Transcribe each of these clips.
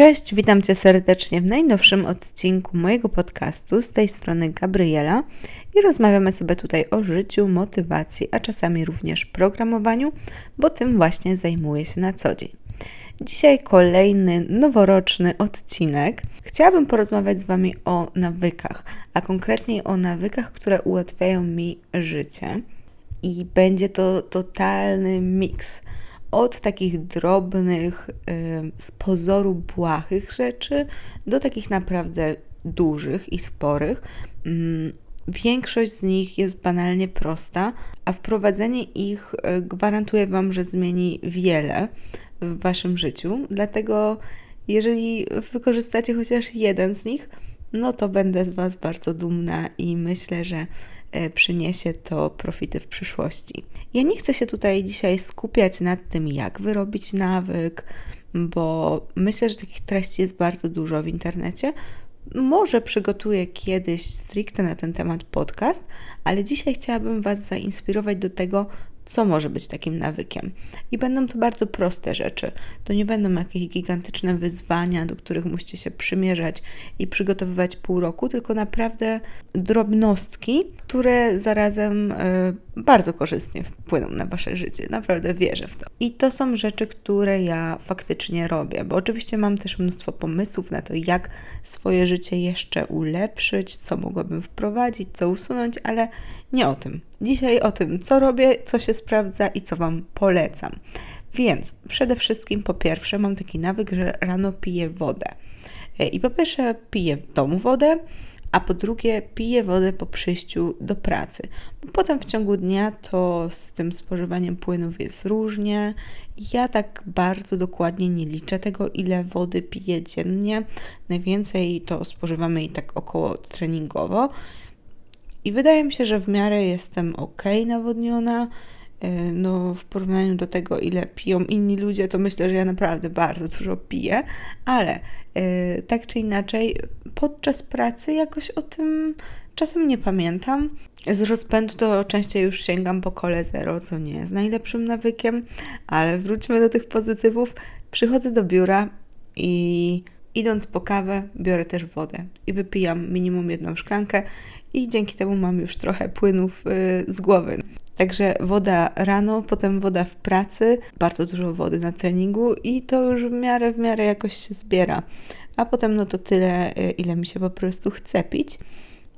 Cześć, witam Cię serdecznie w najnowszym odcinku mojego podcastu. Z tej strony Gabriela i rozmawiamy sobie tutaj o życiu, motywacji, a czasami również programowaniu, bo tym właśnie zajmuję się na co dzień. Dzisiaj kolejny noworoczny odcinek. Chciałabym porozmawiać z Wami o nawykach, a konkretniej o nawykach, które ułatwiają mi życie. I będzie to totalny miks od takich drobnych, z pozoru błahych rzeczy do takich naprawdę dużych i sporych. Mm, większość z nich jest banalnie prosta, a wprowadzenie ich e, gwarantuje Wam, że zmieni wiele w Waszym życiu. Dlatego, jeżeli wykorzystacie chociaż jeden z nich, no to będę z Was bardzo dumna i myślę, że przyniesie to profity w przyszłości. Ja nie chcę się tutaj dzisiaj skupiać nad tym, jak wyrobić nawyk, bo myślę, że takich treści jest bardzo dużo w internecie. Może przygotuję kiedyś stricte na ten temat podcast, ale dzisiaj chciałabym Was zainspirować do tego, co może być takim nawykiem. I będą to bardzo proste rzeczy. To nie będą jakieś gigantyczne wyzwania, do których musicie się przymierzać i przygotowywać pół roku, tylko naprawdę drobnostki, które zarazem y, bardzo korzystnie wpłyną na Wasze życie. Naprawdę wierzę w to. I to są rzeczy, które ja faktycznie robię, bo oczywiście mam też mnóstwo pomysłów na to, jak swoje życie jeszcze ulepszyć, co mogłabym wprowadzić, co usunąć, ale nie o tym. Dzisiaj o tym, co robię, co się sprawdza i co Wam polecam. Więc przede wszystkim, po pierwsze, mam taki nawyk, że rano piję wodę. E, I po pierwsze, piję w domu wodę, a po drugie, piję wodę po przyjściu do pracy. Potem w ciągu dnia to z tym spożywaniem płynów jest różnie. Ja tak bardzo dokładnie nie liczę tego, ile wody piję dziennie. Najwięcej to spożywamy i tak około treningowo. I wydaje mi się, że w miarę jestem ok nawodniona. E, no, w porównaniu do tego, ile piją inni ludzie, to myślę, że ja naprawdę bardzo dużo piję, ale yy, tak czy inaczej, podczas pracy jakoś o tym czasem nie pamiętam. Z rozpędu to częściej już sięgam po kole zero, co nie jest najlepszym nawykiem, ale wróćmy do tych pozytywów. Przychodzę do biura i idąc po kawę, biorę też wodę i wypijam minimum jedną szklankę i dzięki temu mam już trochę płynów y, z głowy. Także woda rano, potem woda w pracy, bardzo dużo wody na treningu i to już w miarę, w miarę jakoś się zbiera. A potem no to tyle, y, ile mi się po prostu chce pić.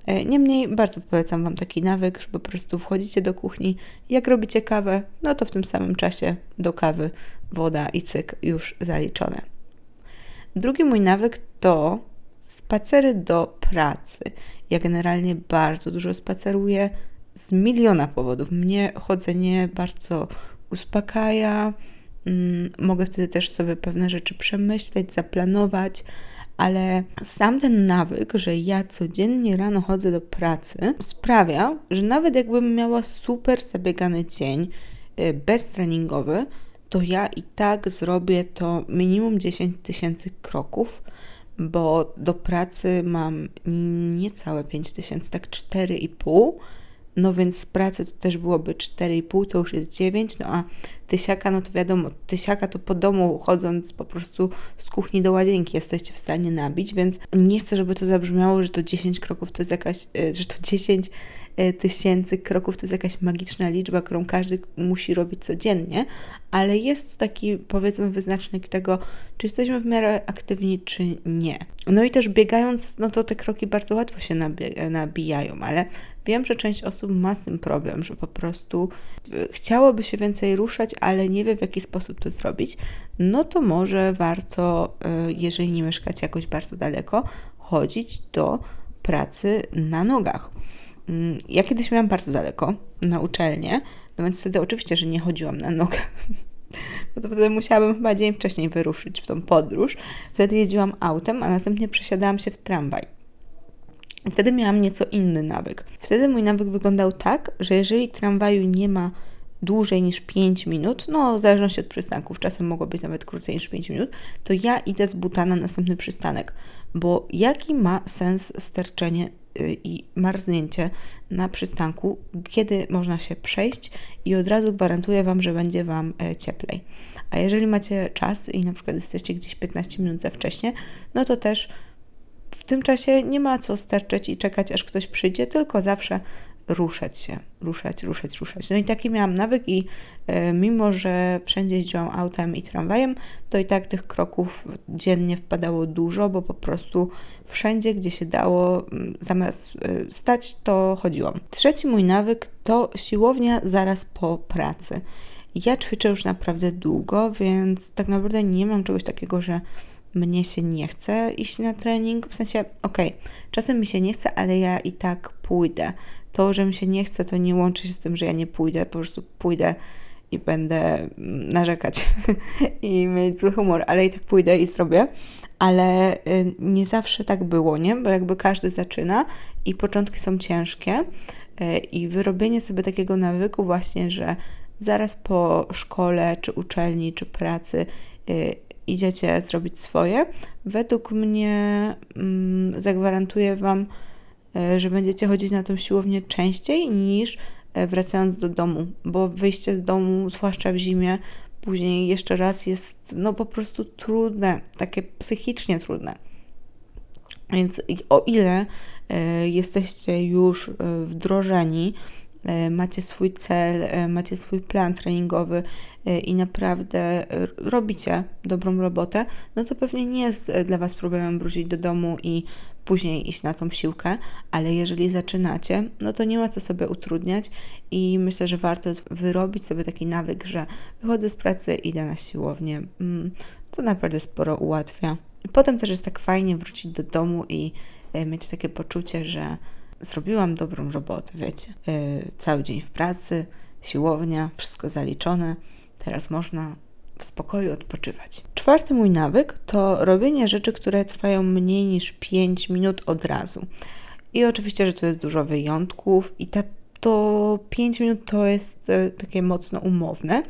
Y, niemniej bardzo polecam Wam taki nawyk, że po prostu wchodzicie do kuchni, jak robicie kawę, no to w tym samym czasie do kawy woda i cyk już zaliczone. Drugi mój nawyk to spacery do pracy. Ja generalnie bardzo dużo spaceruję z miliona powodów. Mnie chodzenie bardzo uspokaja. Mm, mogę wtedy też sobie pewne rzeczy przemyśleć, zaplanować, ale sam ten nawyk, że ja codziennie rano chodzę do pracy, sprawia, że nawet jakbym miała super zabiegany dzień, y, beztreningowy, to ja i tak zrobię to minimum 10 tysięcy kroków bo do pracy mam niecałe 5 tysięcy, tak 4,5. No więc z pracy to też byłoby 4,5, to już jest 9, no a tysiaka, no to wiadomo, tysiaka to po domu chodząc po prostu z kuchni do łazienki jesteście w stanie nabić, więc nie chcę, żeby to zabrzmiało, że to 10 kroków to jest jakaś, e, że to 10 e, tysięcy kroków to jest jakaś magiczna liczba, którą każdy musi robić codziennie, ale jest to taki powiedzmy wyznacznik tego, czy jesteśmy w miarę aktywni, czy nie. No i też biegając, no to te kroki bardzo łatwo się nabijają, ale wiem, że część osób ma z tym problem, że po prostu e, chciałoby się więcej ruszać, ale nie wie w jaki sposób to zrobić, no to może warto, e, jeżeli nie mieszkacie jakoś bardzo daleko, chodzić do pracy na nogach. Mm, ja kiedyś miałam bardzo daleko na uczelnię, no więc wtedy oczywiście, że nie chodziłam na nogach, bo to wtedy musiałabym chyba dzień wcześniej wyruszyć w tą podróż. Wtedy jeździłam autem, a następnie przesiadałam się w tramwaj. Wtedy miałam nieco inny nawyk. Wtedy mój nawyk wyglądał tak, że jeżeli tramwaju nie ma dłużej niż 5 minut, no w zależności od przystanków, czasem mogło być nawet krócej niż 5 minut, to ja idę z buta na następny przystanek, bo jaki ma sens sterczenie i marznięcie na przystanku, kiedy można się przejść i od razu gwarantuję Wam, że będzie Wam e, cieplej. A jeżeli macie czas i na przykład jesteście gdzieś 15 minut za wcześnie, no to też w tym czasie nie ma co sterczeć i czekać, aż ktoś przyjdzie, tylko zawsze ruszać się, ruszać, ruszać, ruszać. No i taki miałam nawyk i e, mimo, że wszędzie jeździłam autem i tramwajem, to i tak tych kroków dziennie wpadało dużo, bo po prostu wszędzie, gdzie się dało, zamiast e, stać, to chodziłam. Trzeci mój nawyk to siłownia zaraz po pracy. Ja ćwiczę już naprawdę długo, więc tak naprawdę nie mam czegoś takiego, że mnie się nie chce iść na trening. W sensie, okej, okay, czasem mi się nie chce, ale ja i tak pójdę. To, że mi się nie chce, to nie łączy się z tym, że ja nie pójdę, po prostu pójdę i będę mm, narzekać i mieć zły humor, ale i tak pójdę i zrobię. Ale y, nie zawsze tak było, nie? Bo jakby każdy zaczyna i początki są ciężkie y, i wyrobienie sobie takiego nawyku właśnie, że zaraz po szkole, czy uczelni, czy pracy y, idziecie zrobić swoje, według mnie mm, zagwarantuję Wam, że będziecie chodzić na tą siłownię częściej niż e, wracając do domu, bo wyjście z domu, zwłaszcza w zimie, później jeszcze raz jest no po prostu trudne, takie psychicznie trudne. Więc o ile e, jesteście już wdrożeni E, macie swój cel, e, macie swój plan treningowy e, i naprawdę robicie dobrą robotę, no to pewnie nie jest dla Was problemem wrócić do domu i później iść na tą siłkę, ale jeżeli zaczynacie, no to nie ma co sobie utrudniać i myślę, że warto wyrobić sobie taki nawyk, że wychodzę z pracy, idę na siłownię. Mm, to naprawdę sporo ułatwia. Potem też jest tak fajnie wrócić do domu i mieć takie poczucie, że zrobiłam dobrą robotę, wiecie. Yy, cały dzień w pracy, siłownia, wszystko zaliczone. Teraz można w spokoju odpoczywać. Czwarty mój nawyk to robienie rzeczy, które trwają mniej niż 5 minut od razu. I oczywiście, że tu jest dużo wyjątków i te, to 5 minut to jest e, takie mocno umowne,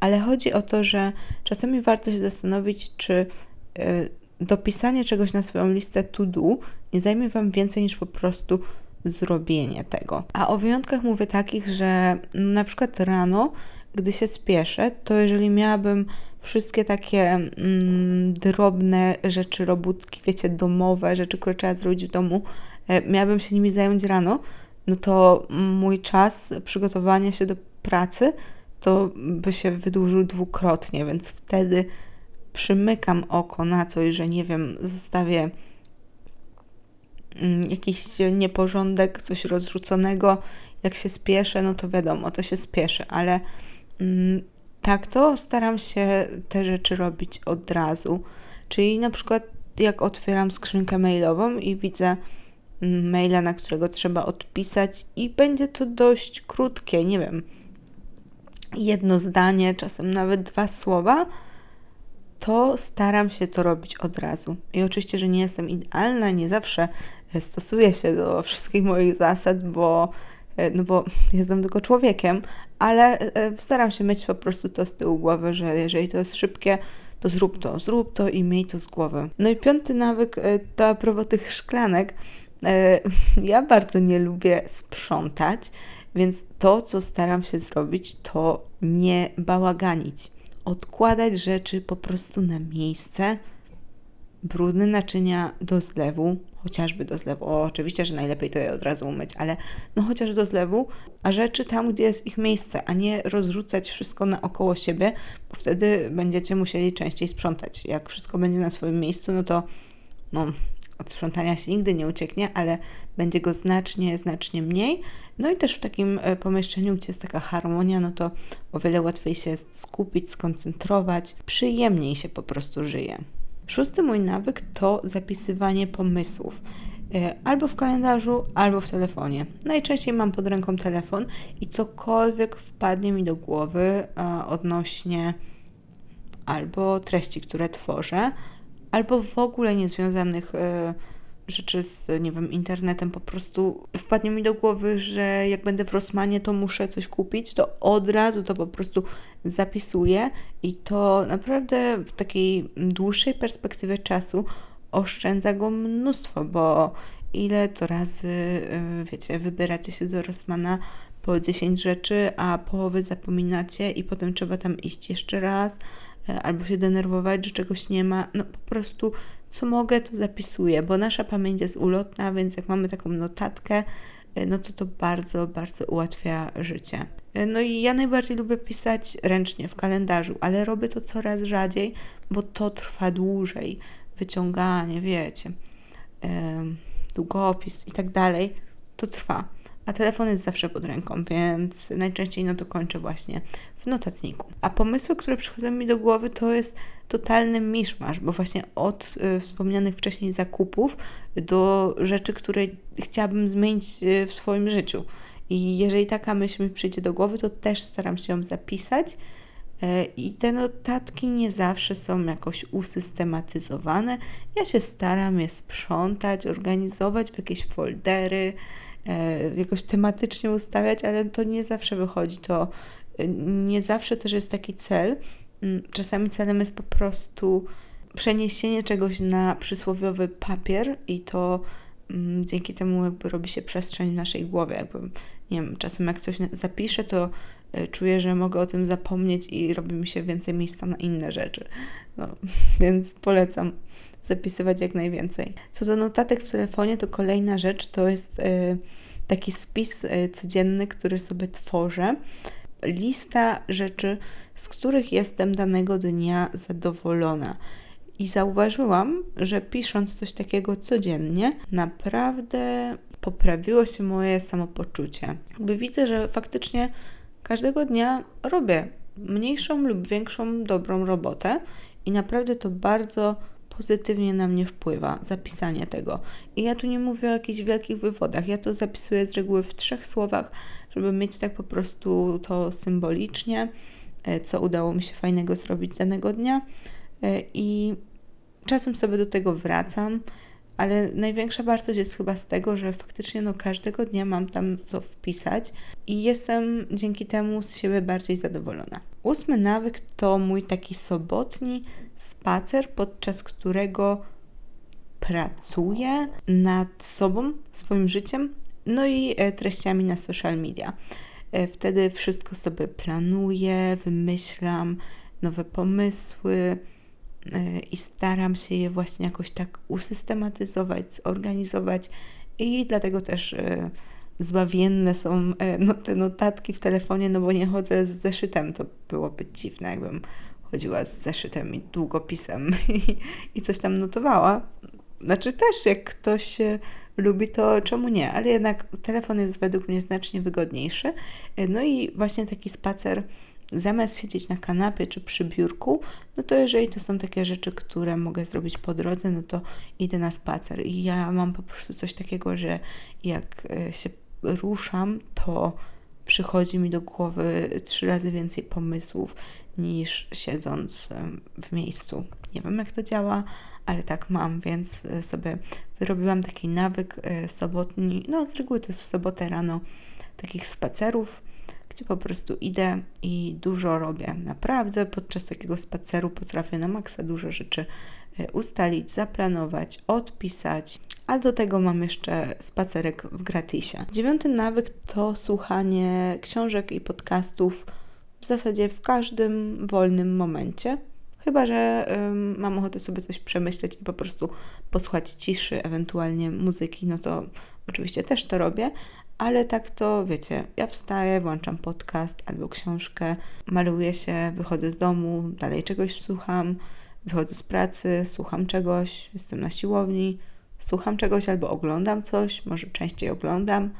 ale chodzi o to, że czasami warto się zastanowić, czy e, dopisanie czegoś na swoją listę to do nie zajmie Wam więcej niż po prostu zrobienie tego. A o wyjątkach mówię takich, że na przykład rano, gdy się spieszę, to jeżeli miałabym wszystkie takie mm, drobne rzeczy, robótki, wiecie, domowe, rzeczy, które trzeba zrobić w domu, e, miałabym się nimi zająć rano, no to mój czas przygotowania się do pracy to by się wydłużył dwukrotnie, więc wtedy przymykam oko na coś, że nie wiem, zostawię Mm, jakiś nieporządek, coś rozrzuconego. Jak się spieszę, no to wiadomo, to się spieszę, ale tak to staram się te rzeczy robić od razu. Czyli na przykład jak otwieram skrzynkę mailową i widzę mm, maila, na którego trzeba odpisać i będzie to dość krótkie, nie wiem, jedno zdanie, czasem nawet dwa słowa, to staram się to robić od razu. I oczywiście, że nie jestem idealna, nie zawsze stosuję się do wszystkich moich zasad, bo, no bo jestem tylko człowiekiem, ale e, staram się mieć po prostu to z tyłu głowy, że jeżeli to jest szybkie, to zrób to, zrób to i miej to z głowy. No i piąty nawyk e, to a propos tych szklanek. Ja bardzo nie lubię sprzątać, więc to, co staram się zrobić, to nie bałaganić. Odkładać rzeczy po prostu na miejsce, brudne naczynia do zlewu, chociażby do zlewu. O, oczywiście, że najlepiej to je od razu umyć, ale no chociaż do zlewu, a rzeczy tam, gdzie jest ich miejsce, a nie rozrzucać wszystko naokoło siebie, bo wtedy będziecie musieli częściej sprzątać. Jak wszystko będzie na swoim miejscu, no to no, od sprzątania się nigdy nie ucieknie, ale będzie go znacznie, znacznie mniej. No i też w takim e, pomieszczeniu, gdzie jest taka harmonia, no to o wiele łatwiej się skupić, skoncentrować, przyjemniej się po prostu żyje. Szósty mój nawyk to zapisywanie pomysłów. E, albo w kalendarzu, albo w telefonie. Najczęściej mam pod ręką telefon i cokolwiek wpadnie mi do głowy e, odnośnie albo treści, które tworzę, albo w ogóle niezwiązanych e, rzeczy z, nie wiem, internetem, po prostu wpadnie mi do głowy, że jak będę w Rosmanie, to muszę coś kupić, to od razu to po prostu zapisuję i to naprawdę w takiej dłuższej perspektywie czasu oszczędza go mnóstwo, bo ile to razy, y, wiecie, wybieracie się do Rossmana po 10 rzeczy, a połowy zapominacie i potem trzeba tam iść jeszcze raz, y, albo się denerwować, że czegoś nie ma. No po prostu co mogę, to zapisuję, bo nasza pamięć jest ulotna, więc jak mamy taką notatkę, y, no to to bardzo, bardzo ułatwia życie. No i ja najbardziej lubię pisać ręcznie w kalendarzu, ale robię to coraz rzadziej, bo to trwa dłużej. Wyciąganie, wiecie, długopis i tak dalej, to trwa. A telefon jest zawsze pod ręką, więc najczęściej no to kończę właśnie w notatniku. A pomysły, które przychodzą mi do głowy, to jest totalny miszmasz, bo właśnie od y, wspomnianych wcześniej zakupów do rzeczy, które chciałabym zmienić y, w swoim życiu. I jeżeli taka myśl mi przyjdzie do głowy, to też staram się ją zapisać. E, I te notatki nie zawsze są jakoś usystematyzowane. Ja się staram je sprzątać, organizować w jakieś foldery, jakoś tematycznie ustawiać, ale to nie zawsze wychodzi. To e, nie zawsze też jest taki cel. Mm, czasami celem jest po prostu przeniesienie czegoś na przysłowiowy papier i to mm, dzięki temu jakby robi się przestrzeń w naszej głowie. Jakby, nie wiem, czasem jak coś zapiszę, to y, czuję, że mogę o tym zapomnieć i robi mi się więcej miejsca na inne rzeczy. No, więc polecam zapisywać jak najwięcej. Co do notatek w telefonie, to kolejna rzecz to jest y, taki spis y, codzienny, który sobie tworzę. Lista rzeczy, z których jestem danego dnia zadowolona. I zauważyłam, że pisząc coś takiego codziennie, naprawdę poprawiło się moje samopoczucie. Jakby widzę, że faktycznie każdego dnia robię mniejszą lub większą dobrą robotę i naprawdę to bardzo pozytywnie na mnie wpływa zapisanie tego. I ja tu nie mówię o jakichś wielkich wywodach. Ja to zapisuję z reguły w trzech słowach, żeby mieć tak po prostu to symbolicznie, e, co udało mi się fajnego zrobić danego dnia. E, I czasem sobie do tego wracam ale największa wartość jest chyba z tego, że faktycznie no, każdego dnia mam tam co wpisać i jestem dzięki temu z siebie bardziej zadowolona. Ósmy nawyk to mój taki sobotni spacer, podczas którego pracuję nad sobą, swoim życiem, no i e, treściami na social media. E, wtedy wszystko sobie planuję, wymyślam nowe pomysły, E, i staram się je właśnie jakoś tak usystematyzować, zorganizować i dlatego też zbawienne są no, te notatki w telefonie, no bo nie chodzę z zeszytem, to byłoby dziwne, jakbym chodziła z zeszytem i długopisem i, i coś tam notowała. Znaczy też, jak ktoś lubi, to czemu nie? Ale jednak telefon jest według mnie znacznie wygodniejszy. No i właśnie taki spacer zamiast siedzieć na kanapie czy przy biurku, no to jeżeli to są takie rzeczy, które mogę zrobić po drodze, no to idę na spacer. I ja mam po prostu coś takiego, że jak e, się ruszam, to przychodzi mi do głowy trzy razy więcej pomysłów niż siedząc w miejscu. Nie wiem, jak to działa, ale tak mam, więc e, sobie wyrobiłam taki nawyk e, sobotni, no z reguły to jest w sobotę rano, takich spacerów gdzie po prostu idę i dużo robię. Naprawdę podczas takiego spaceru potrafię na maksa dużo rzeczy e, ustalić, zaplanować, odpisać. A do tego mam jeszcze spacerek w gratisie. Dziewiąty nawyk to słuchanie książek i podcastów w zasadzie w każdym wolnym momencie. Chyba, że ym, mam ochotę sobie coś przemyśleć i po prostu posłuchać ciszy, ewentualnie muzyki, no to oczywiście też to robię, ale tak to wiecie, ja wstaję, włączam podcast albo książkę, maluję się, wychodzę z domu, dalej czegoś słucham, wychodzę z pracy, słucham czegoś, jestem na siłowni, słucham czegoś albo oglądam coś, może częściej oglądam,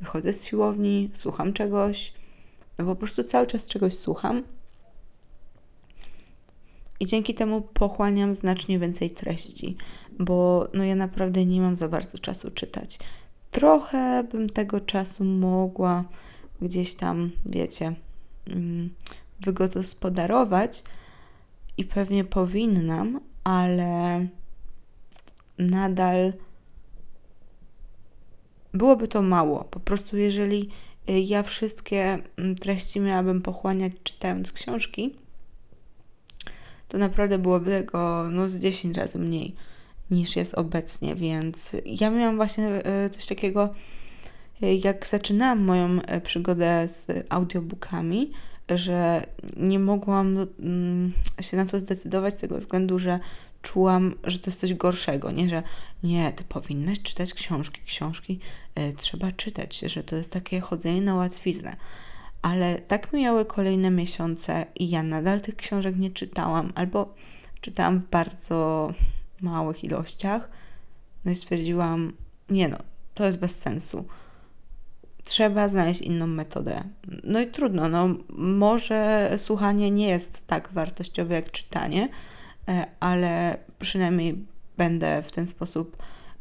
wychodzę z siłowni, słucham czegoś, po prostu cały czas czegoś słucham. I dzięki temu pochłaniam znacznie więcej treści, bo no ja naprawdę nie mam za bardzo czasu czytać trochę bym tego czasu mogła gdzieś tam, wiecie, mm, wygospodarować i pewnie powinnam, ale nadal byłoby to mało. Po prostu, jeżeli ja wszystkie mm, treści miałabym pochłaniać czytając książki, to naprawdę byłoby tego no, z 10 razy mniej. niż jest obecnie, więc ja miałam właśnie e, coś takiego, e, jak zaczynałam moją przygodę z audiobookami, że nie mogłam mm, się na to zdecydować z tego względu, że czułam, że to jest coś gorszego, nie, że nie, ty powinnaś czytać książki, książki y, trzeba czytać, że to jest takie chodzenie na łatwiznę. Ale tak mijały kolejne miesiące i ja nadal tych książek nie czytałam, albo czytałam w bardzo małych ilościach. No i stwierdziłam, nie no, to jest bez sensu. Trzeba znaleźć inną metodę. No i trudno, no może słuchanie nie jest tak wartościowe jak czytanie, ale przynajmniej będę w ten sposób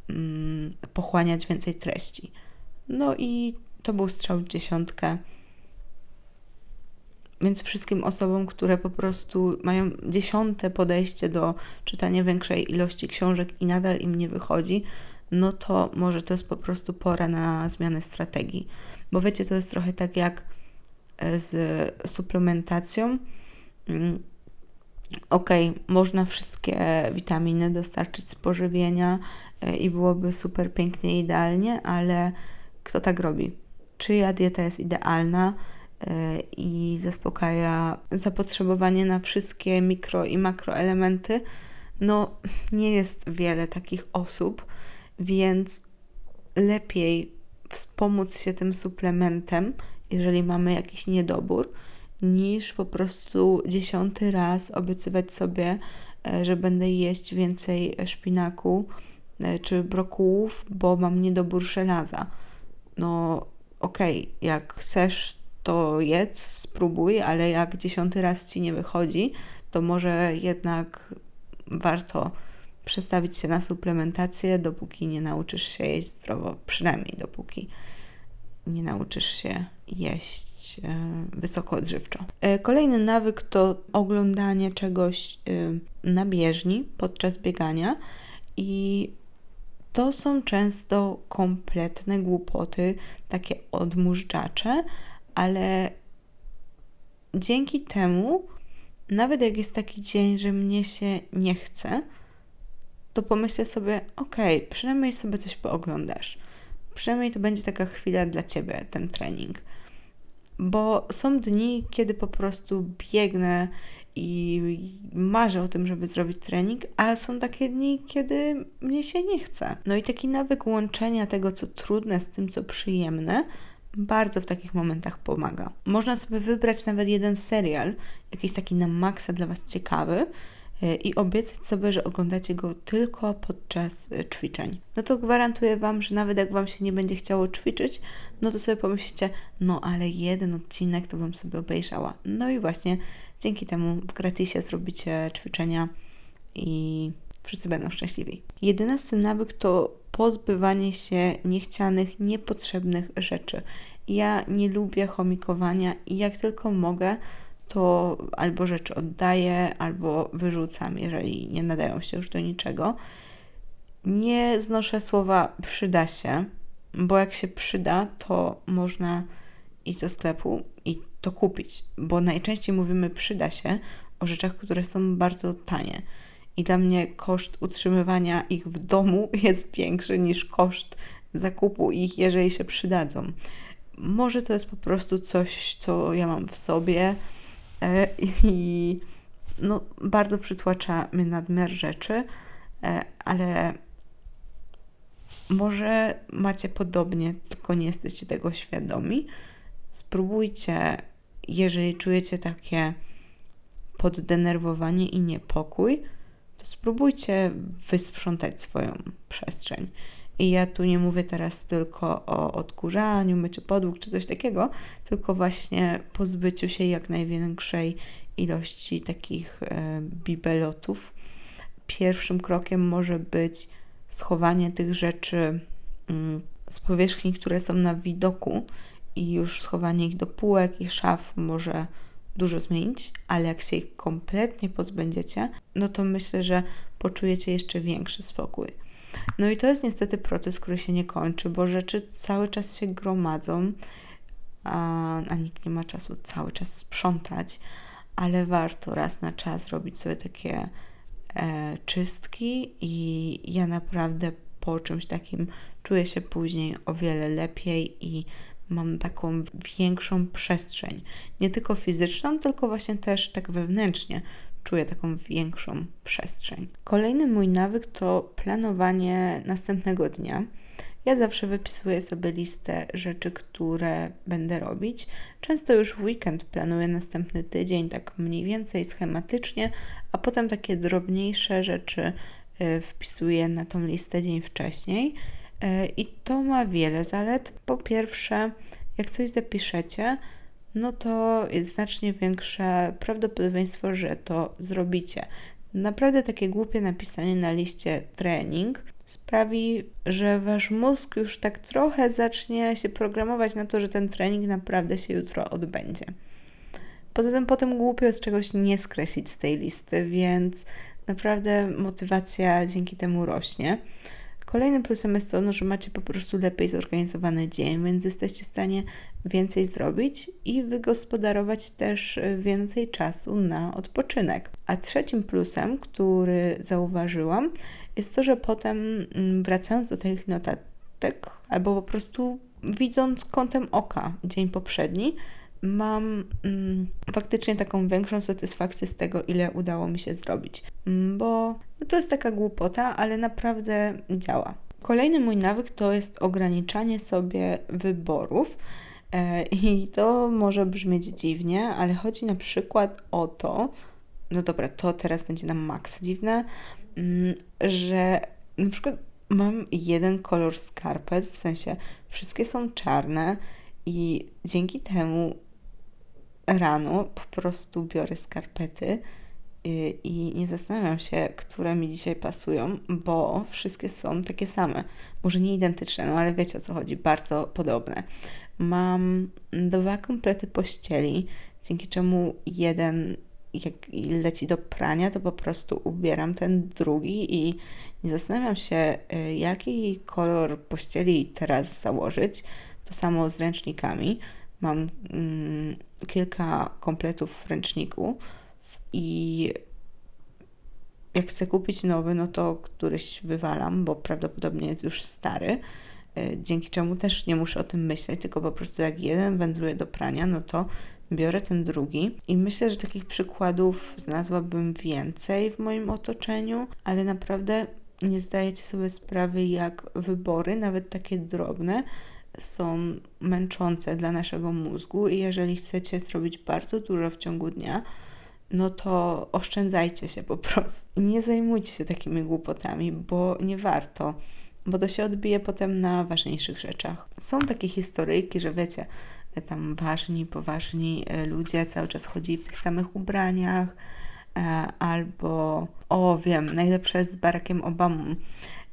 mm, pochłaniać więcej treści. No i to był strzał w dziesiątkę. Więc wszystkim osobom, które po prostu mają dziesiąte podejście do czytania większej ilości książek i nadal im nie wychodzi, no to może to jest po prostu pora na zmianę strategii. Bo wiecie, to jest trochę tak jak e, z suplementacją. Mm, ok, można wszystkie witaminy dostarczyć z pożywienia e, i byłoby super pięknie, idealnie, ale kto tak robi? Czyja dieta jest idealna? E, i zaspokaja zapotrzebowanie na wszystkie mikro i makroelementy, no nie jest wiele takich osób, więc lepiej wspomóc się tym suplementem, jeżeli mamy jakiś niedobór, niż po prostu dziesiąty raz obiecywać sobie, e, że będę jeść więcej szpinaku e, czy brokułów, bo mam niedobór żelaza. No okej, okay, jak chcesz to jedz, spróbuj, ale jak dziesiąty raz ci nie wychodzi, to może jednak warto przestawić się na suplementację, dopóki nie nauczysz się jeść zdrowo, przynajmniej dopóki nie nauczysz się jeść e, wysoko odżywczo. E, kolejny nawyk to oglądanie czegoś e, na bieżni podczas biegania i to są często kompletne głupoty, takie odmóżdżacze, ale dzięki temu, nawet jak jest taki dzień, że mnie się nie chce, to pomyślę sobie, okay, przynajmniej sobie coś pooglądasz. Przynajmniej to będzie taka chwila dla ciebie, ten trening. Bo są dni, kiedy po prostu biegnę i marzę o tym, żeby zrobić trening, a są takie dni, kiedy mnie się nie chce. No i taki nawyk łączenia tego, co trudne, z tym, co przyjemne, bardzo w takich momentach pomaga. Można sobie wybrać nawet jeden serial, jakiś taki na maksa dla Was ciekawy i obiecać sobie, że oglądacie go tylko podczas e, ćwiczeń. No to gwarantuję Wam, że nawet jak Wam się nie będzie chciało ćwiczyć, no to sobie pomyślicie, no ale jeden odcinek to bym sobie obejrzała. No i właśnie dzięki temu w gratisie zrobicie ćwiczenia i wszyscy będą szczęśliwi. Jedenasty nawyk to pozbywanie się niechcianych, niepotrzebnych rzeczy. Ja nie lubię chomikowania i jak tylko mogę, to albo rzeczy oddaję, albo wyrzucam, jeżeli nie nadają się już do niczego. Nie znoszę słowa przyda się, bo jak się przyda, to można iść do sklepu i to kupić, bo najczęściej mówimy przyda się o rzeczach, które są bardzo tanie i dla mnie koszt utrzymywania ich w domu jest większy niż koszt zakupu ich, jeżeli się przydadzą. Może to jest po prostu coś, co ja mam w sobie i no, bardzo przytłacza mnie nadmiar rzeczy, e, ale może macie podobnie, tylko nie jesteście tego świadomi. Spróbujcie, jeżeli czujecie takie poddenerwowanie i niepokój, spróbujcie wysprzątać swoją przestrzeń. I ja tu nie mówię teraz tylko o odkurzaniu, myciu podłóg czy coś takiego, tylko właśnie pozbyciu się jak największej ilości takich e, bibelotów. Pierwszym krokiem może być schowanie tych rzeczy mm, z powierzchni, które są na widoku i już schowanie ich do półek i szaf może dużo zmienić, ale jak się ich kompletnie pozbędziecie, no to myślę, że poczujecie jeszcze większy spokój. No i to jest niestety proces, który się nie kończy, bo rzeczy cały czas się gromadzą, a, a nikt nie ma czasu cały czas sprzątać, ale warto raz na czas robić sobie takie e, czystki i ja naprawdę po czymś takim czuję się później o wiele lepiej i mam taką większą przestrzeń. Nie tylko fizyczną, tylko właśnie też tak wewnętrznie czuję taką większą przestrzeń. Kolejny mój nawyk to planowanie następnego dnia. Ja zawsze wypisuję sobie listę rzeczy, które będę robić. Często już w weekend planuję następny tydzień, tak mniej więcej schematycznie, a potem takie drobniejsze rzeczy y, wpisuję na tą listę dzień wcześniej. Y, I to ma wiele zalet. Po pierwsze, jak coś zapiszecie, no to jest znacznie większe prawdopodobieństwo, że to zrobicie. Naprawdę takie głupie napisanie na liście trening sprawi, że wasz mózg już tak trochę zacznie się programować na to, że ten trening naprawdę się jutro odbędzie. Poza tym potem głupio z czegoś nie skreślić z tej listy, więc naprawdę motywacja dzięki temu rośnie. Kolejnym plusem jest to, no, że macie po prostu lepiej zorganizowany dzień, więc jesteście w stanie więcej zrobić i wygospodarować też e, więcej czasu na odpoczynek. A trzecim plusem, który zauważyłam, jest to, że potem mm, wracając do tych notatek, albo po prostu widząc kątem oka dzień poprzedni, mam mm, faktycznie taką większą satysfakcję z tego, ile udało mi się zrobić, mm, bo no to jest taka głupota, ale naprawdę działa. Kolejny mój nawyk to jest ograniczanie sobie wyborów. E, I to może brzmieć dziwnie, ale chodzi na przykład o to, no dobra, to teraz będzie nam maks dziwne, mm, że na przykład mam jeden kolor skarpet, w sensie wszystkie są czarne i dzięki temu rano po prostu biorę skarpety y, i nie zastanawiam się, które mi dzisiaj pasują, bo wszystkie są takie same. Może nie identyczne, no ale wiecie o co chodzi, bardzo podobne. Mam dwa komplety pościeli, dzięki czemu jeden jak leci do prania, to po prostu ubieram ten drugi i nie zastanawiam się, y, jaki kolor pościeli teraz założyć. To samo z ręcznikami. Mam mm, kilka kompletów ręczników i jak chcę kupić nowy, no to któryś wywalam, bo prawdopodobnie jest już stary, e, dzięki czemu też nie muszę o tym myśleć, tylko po prostu jak jeden wędruje do prania, no to biorę ten drugi. I myślę, że takich przykładów znalazłabym więcej w moim otoczeniu, ale naprawdę nie zdajecie sobie sprawy, jak wybory, nawet takie drobne, są męczące dla naszego mózgu i jeżeli chcecie zrobić bardzo dużo w ciągu dnia, no to oszczędzajcie się po prostu. Nie zajmujcie się takimi głupotami, bo nie warto, bo to się odbije potem na ważniejszych rzeczach. Są takie historyjki, że wiecie, tam ważni, poważni e, ludzie cały czas chodzili w tych samych ubraniach, e, albo, o wiem, najlepsze jest z Barackiem Obamą,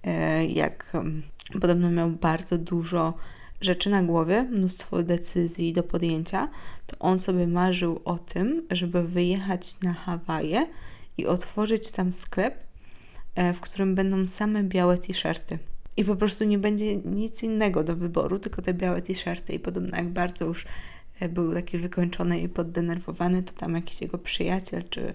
e, jak podobno miał bardzo dużo rzeczy na głowie, mnóstwo decyzji do podjęcia, to on sobie marzył o tym, żeby wyjechać na Hawaje i otworzyć tam sklep, e, w którym będą same białe t-shirty. I po prostu nie będzie nic innego do wyboru, tylko te białe t-shirty. I podobno jak bardzo już e, był taki wykończony i poddenerwowany, to tam jakiś jego przyjaciel czy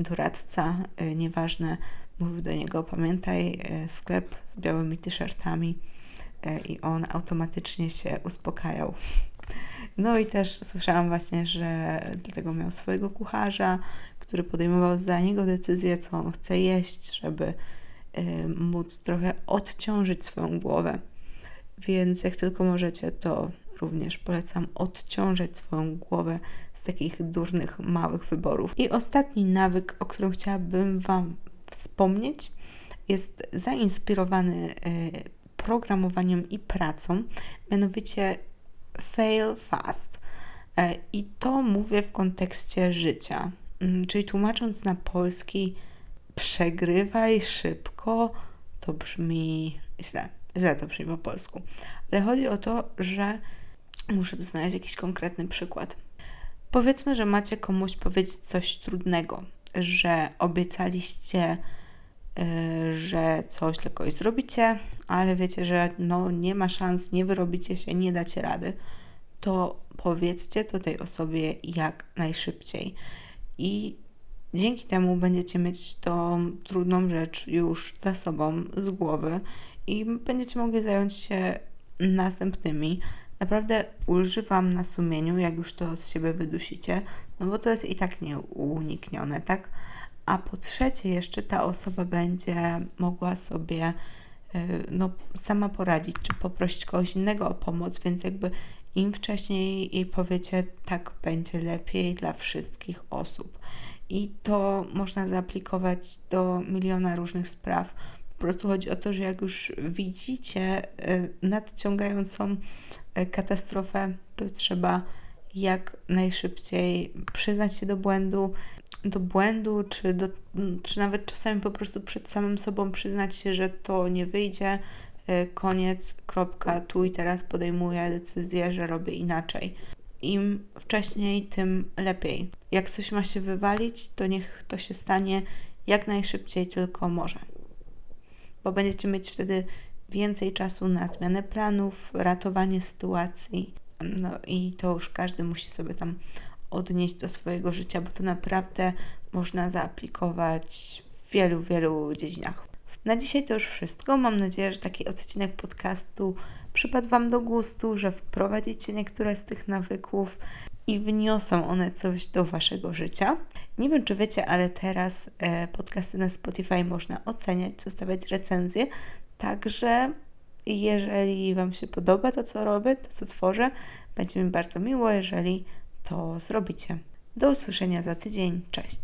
doradca, e, nieważne, mówił do niego: Pamiętaj, sklep z białymi t-shirtami i on automatycznie się uspokajał. No i też słyszałam właśnie, że dlatego miał swojego kucharza, który podejmował za niego decyzję, co on chce jeść, żeby y, móc trochę odciążyć swoją głowę. Więc jak tylko możecie, to również polecam odciążyć swoją głowę z takich durnych, małych wyborów. I ostatni nawyk, o którym chciałabym Wam wspomnieć, jest zainspirowany y, programowaniem i pracą, mianowicie fail fast. E, I to mówię w kontekście życia, mm, czyli tłumacząc na polski, przegrywaj szybko, to brzmi źle, źle to brzmi po polsku, ale chodzi o to, że muszę tu znaleźć jakiś konkretny przykład. Powiedzmy, że macie komuś powiedzieć coś trudnego, że obiecaliście że coś dla kogoś zrobicie, ale wiecie, że no nie ma szans, nie wyrobicie się, nie dacie rady, to powiedzcie to tej osobie jak najszybciej. I Dzięki temu będziecie mieć tą trudną rzecz już za sobą, z głowy i będziecie mogli zająć się następnymi. Naprawdę ulży Wam na sumieniu, jak już to z siebie wydusicie, no bo to jest i tak nieuniknione, tak? A po trzecie, jeszcze ta osoba będzie mogła sobie no, sama poradzić, czy poprosić kogoś innego o pomoc, więc jakby im wcześniej jej powiecie, tak będzie lepiej dla wszystkich osób. I to można zaaplikować do miliona różnych spraw. Po prostu chodzi o to, że jak już widzicie nadciągającą katastrofę, to trzeba jak najszybciej przyznać się do błędu, do błędu, czy, do, czy nawet czasami po prostu przed samym sobą przyznać się, że to nie wyjdzie, e, koniec, kropka, tu i teraz podejmuję decyzję, że robię inaczej. Im wcześniej, tym lepiej. Jak coś ma się wywalić, to niech to się stanie jak najszybciej tylko może. Bo będziecie mieć wtedy więcej czasu na zmianę planów, ratowanie sytuacji. No i to już każdy musi sobie tam odnieść do swojego życia, bo to naprawdę można zaaplikować w wielu, wielu dziedzinach. Na dzisiaj to już wszystko. Mam nadzieję, że taki odcinek podcastu przypadł Wam do gustu, że wprowadzicie niektóre z tych nawyków i wniosą one coś do Waszego życia. Nie wiem, czy wiecie, ale teraz e, podcasty na Spotify można oceniać, zostawiać recenzje, także jeżeli Wam się podoba to, co robię, to, co tworzę, będzie mi bardzo miło, jeżeli to zrobicie. Do usłyszenia za tydzień. Cześć.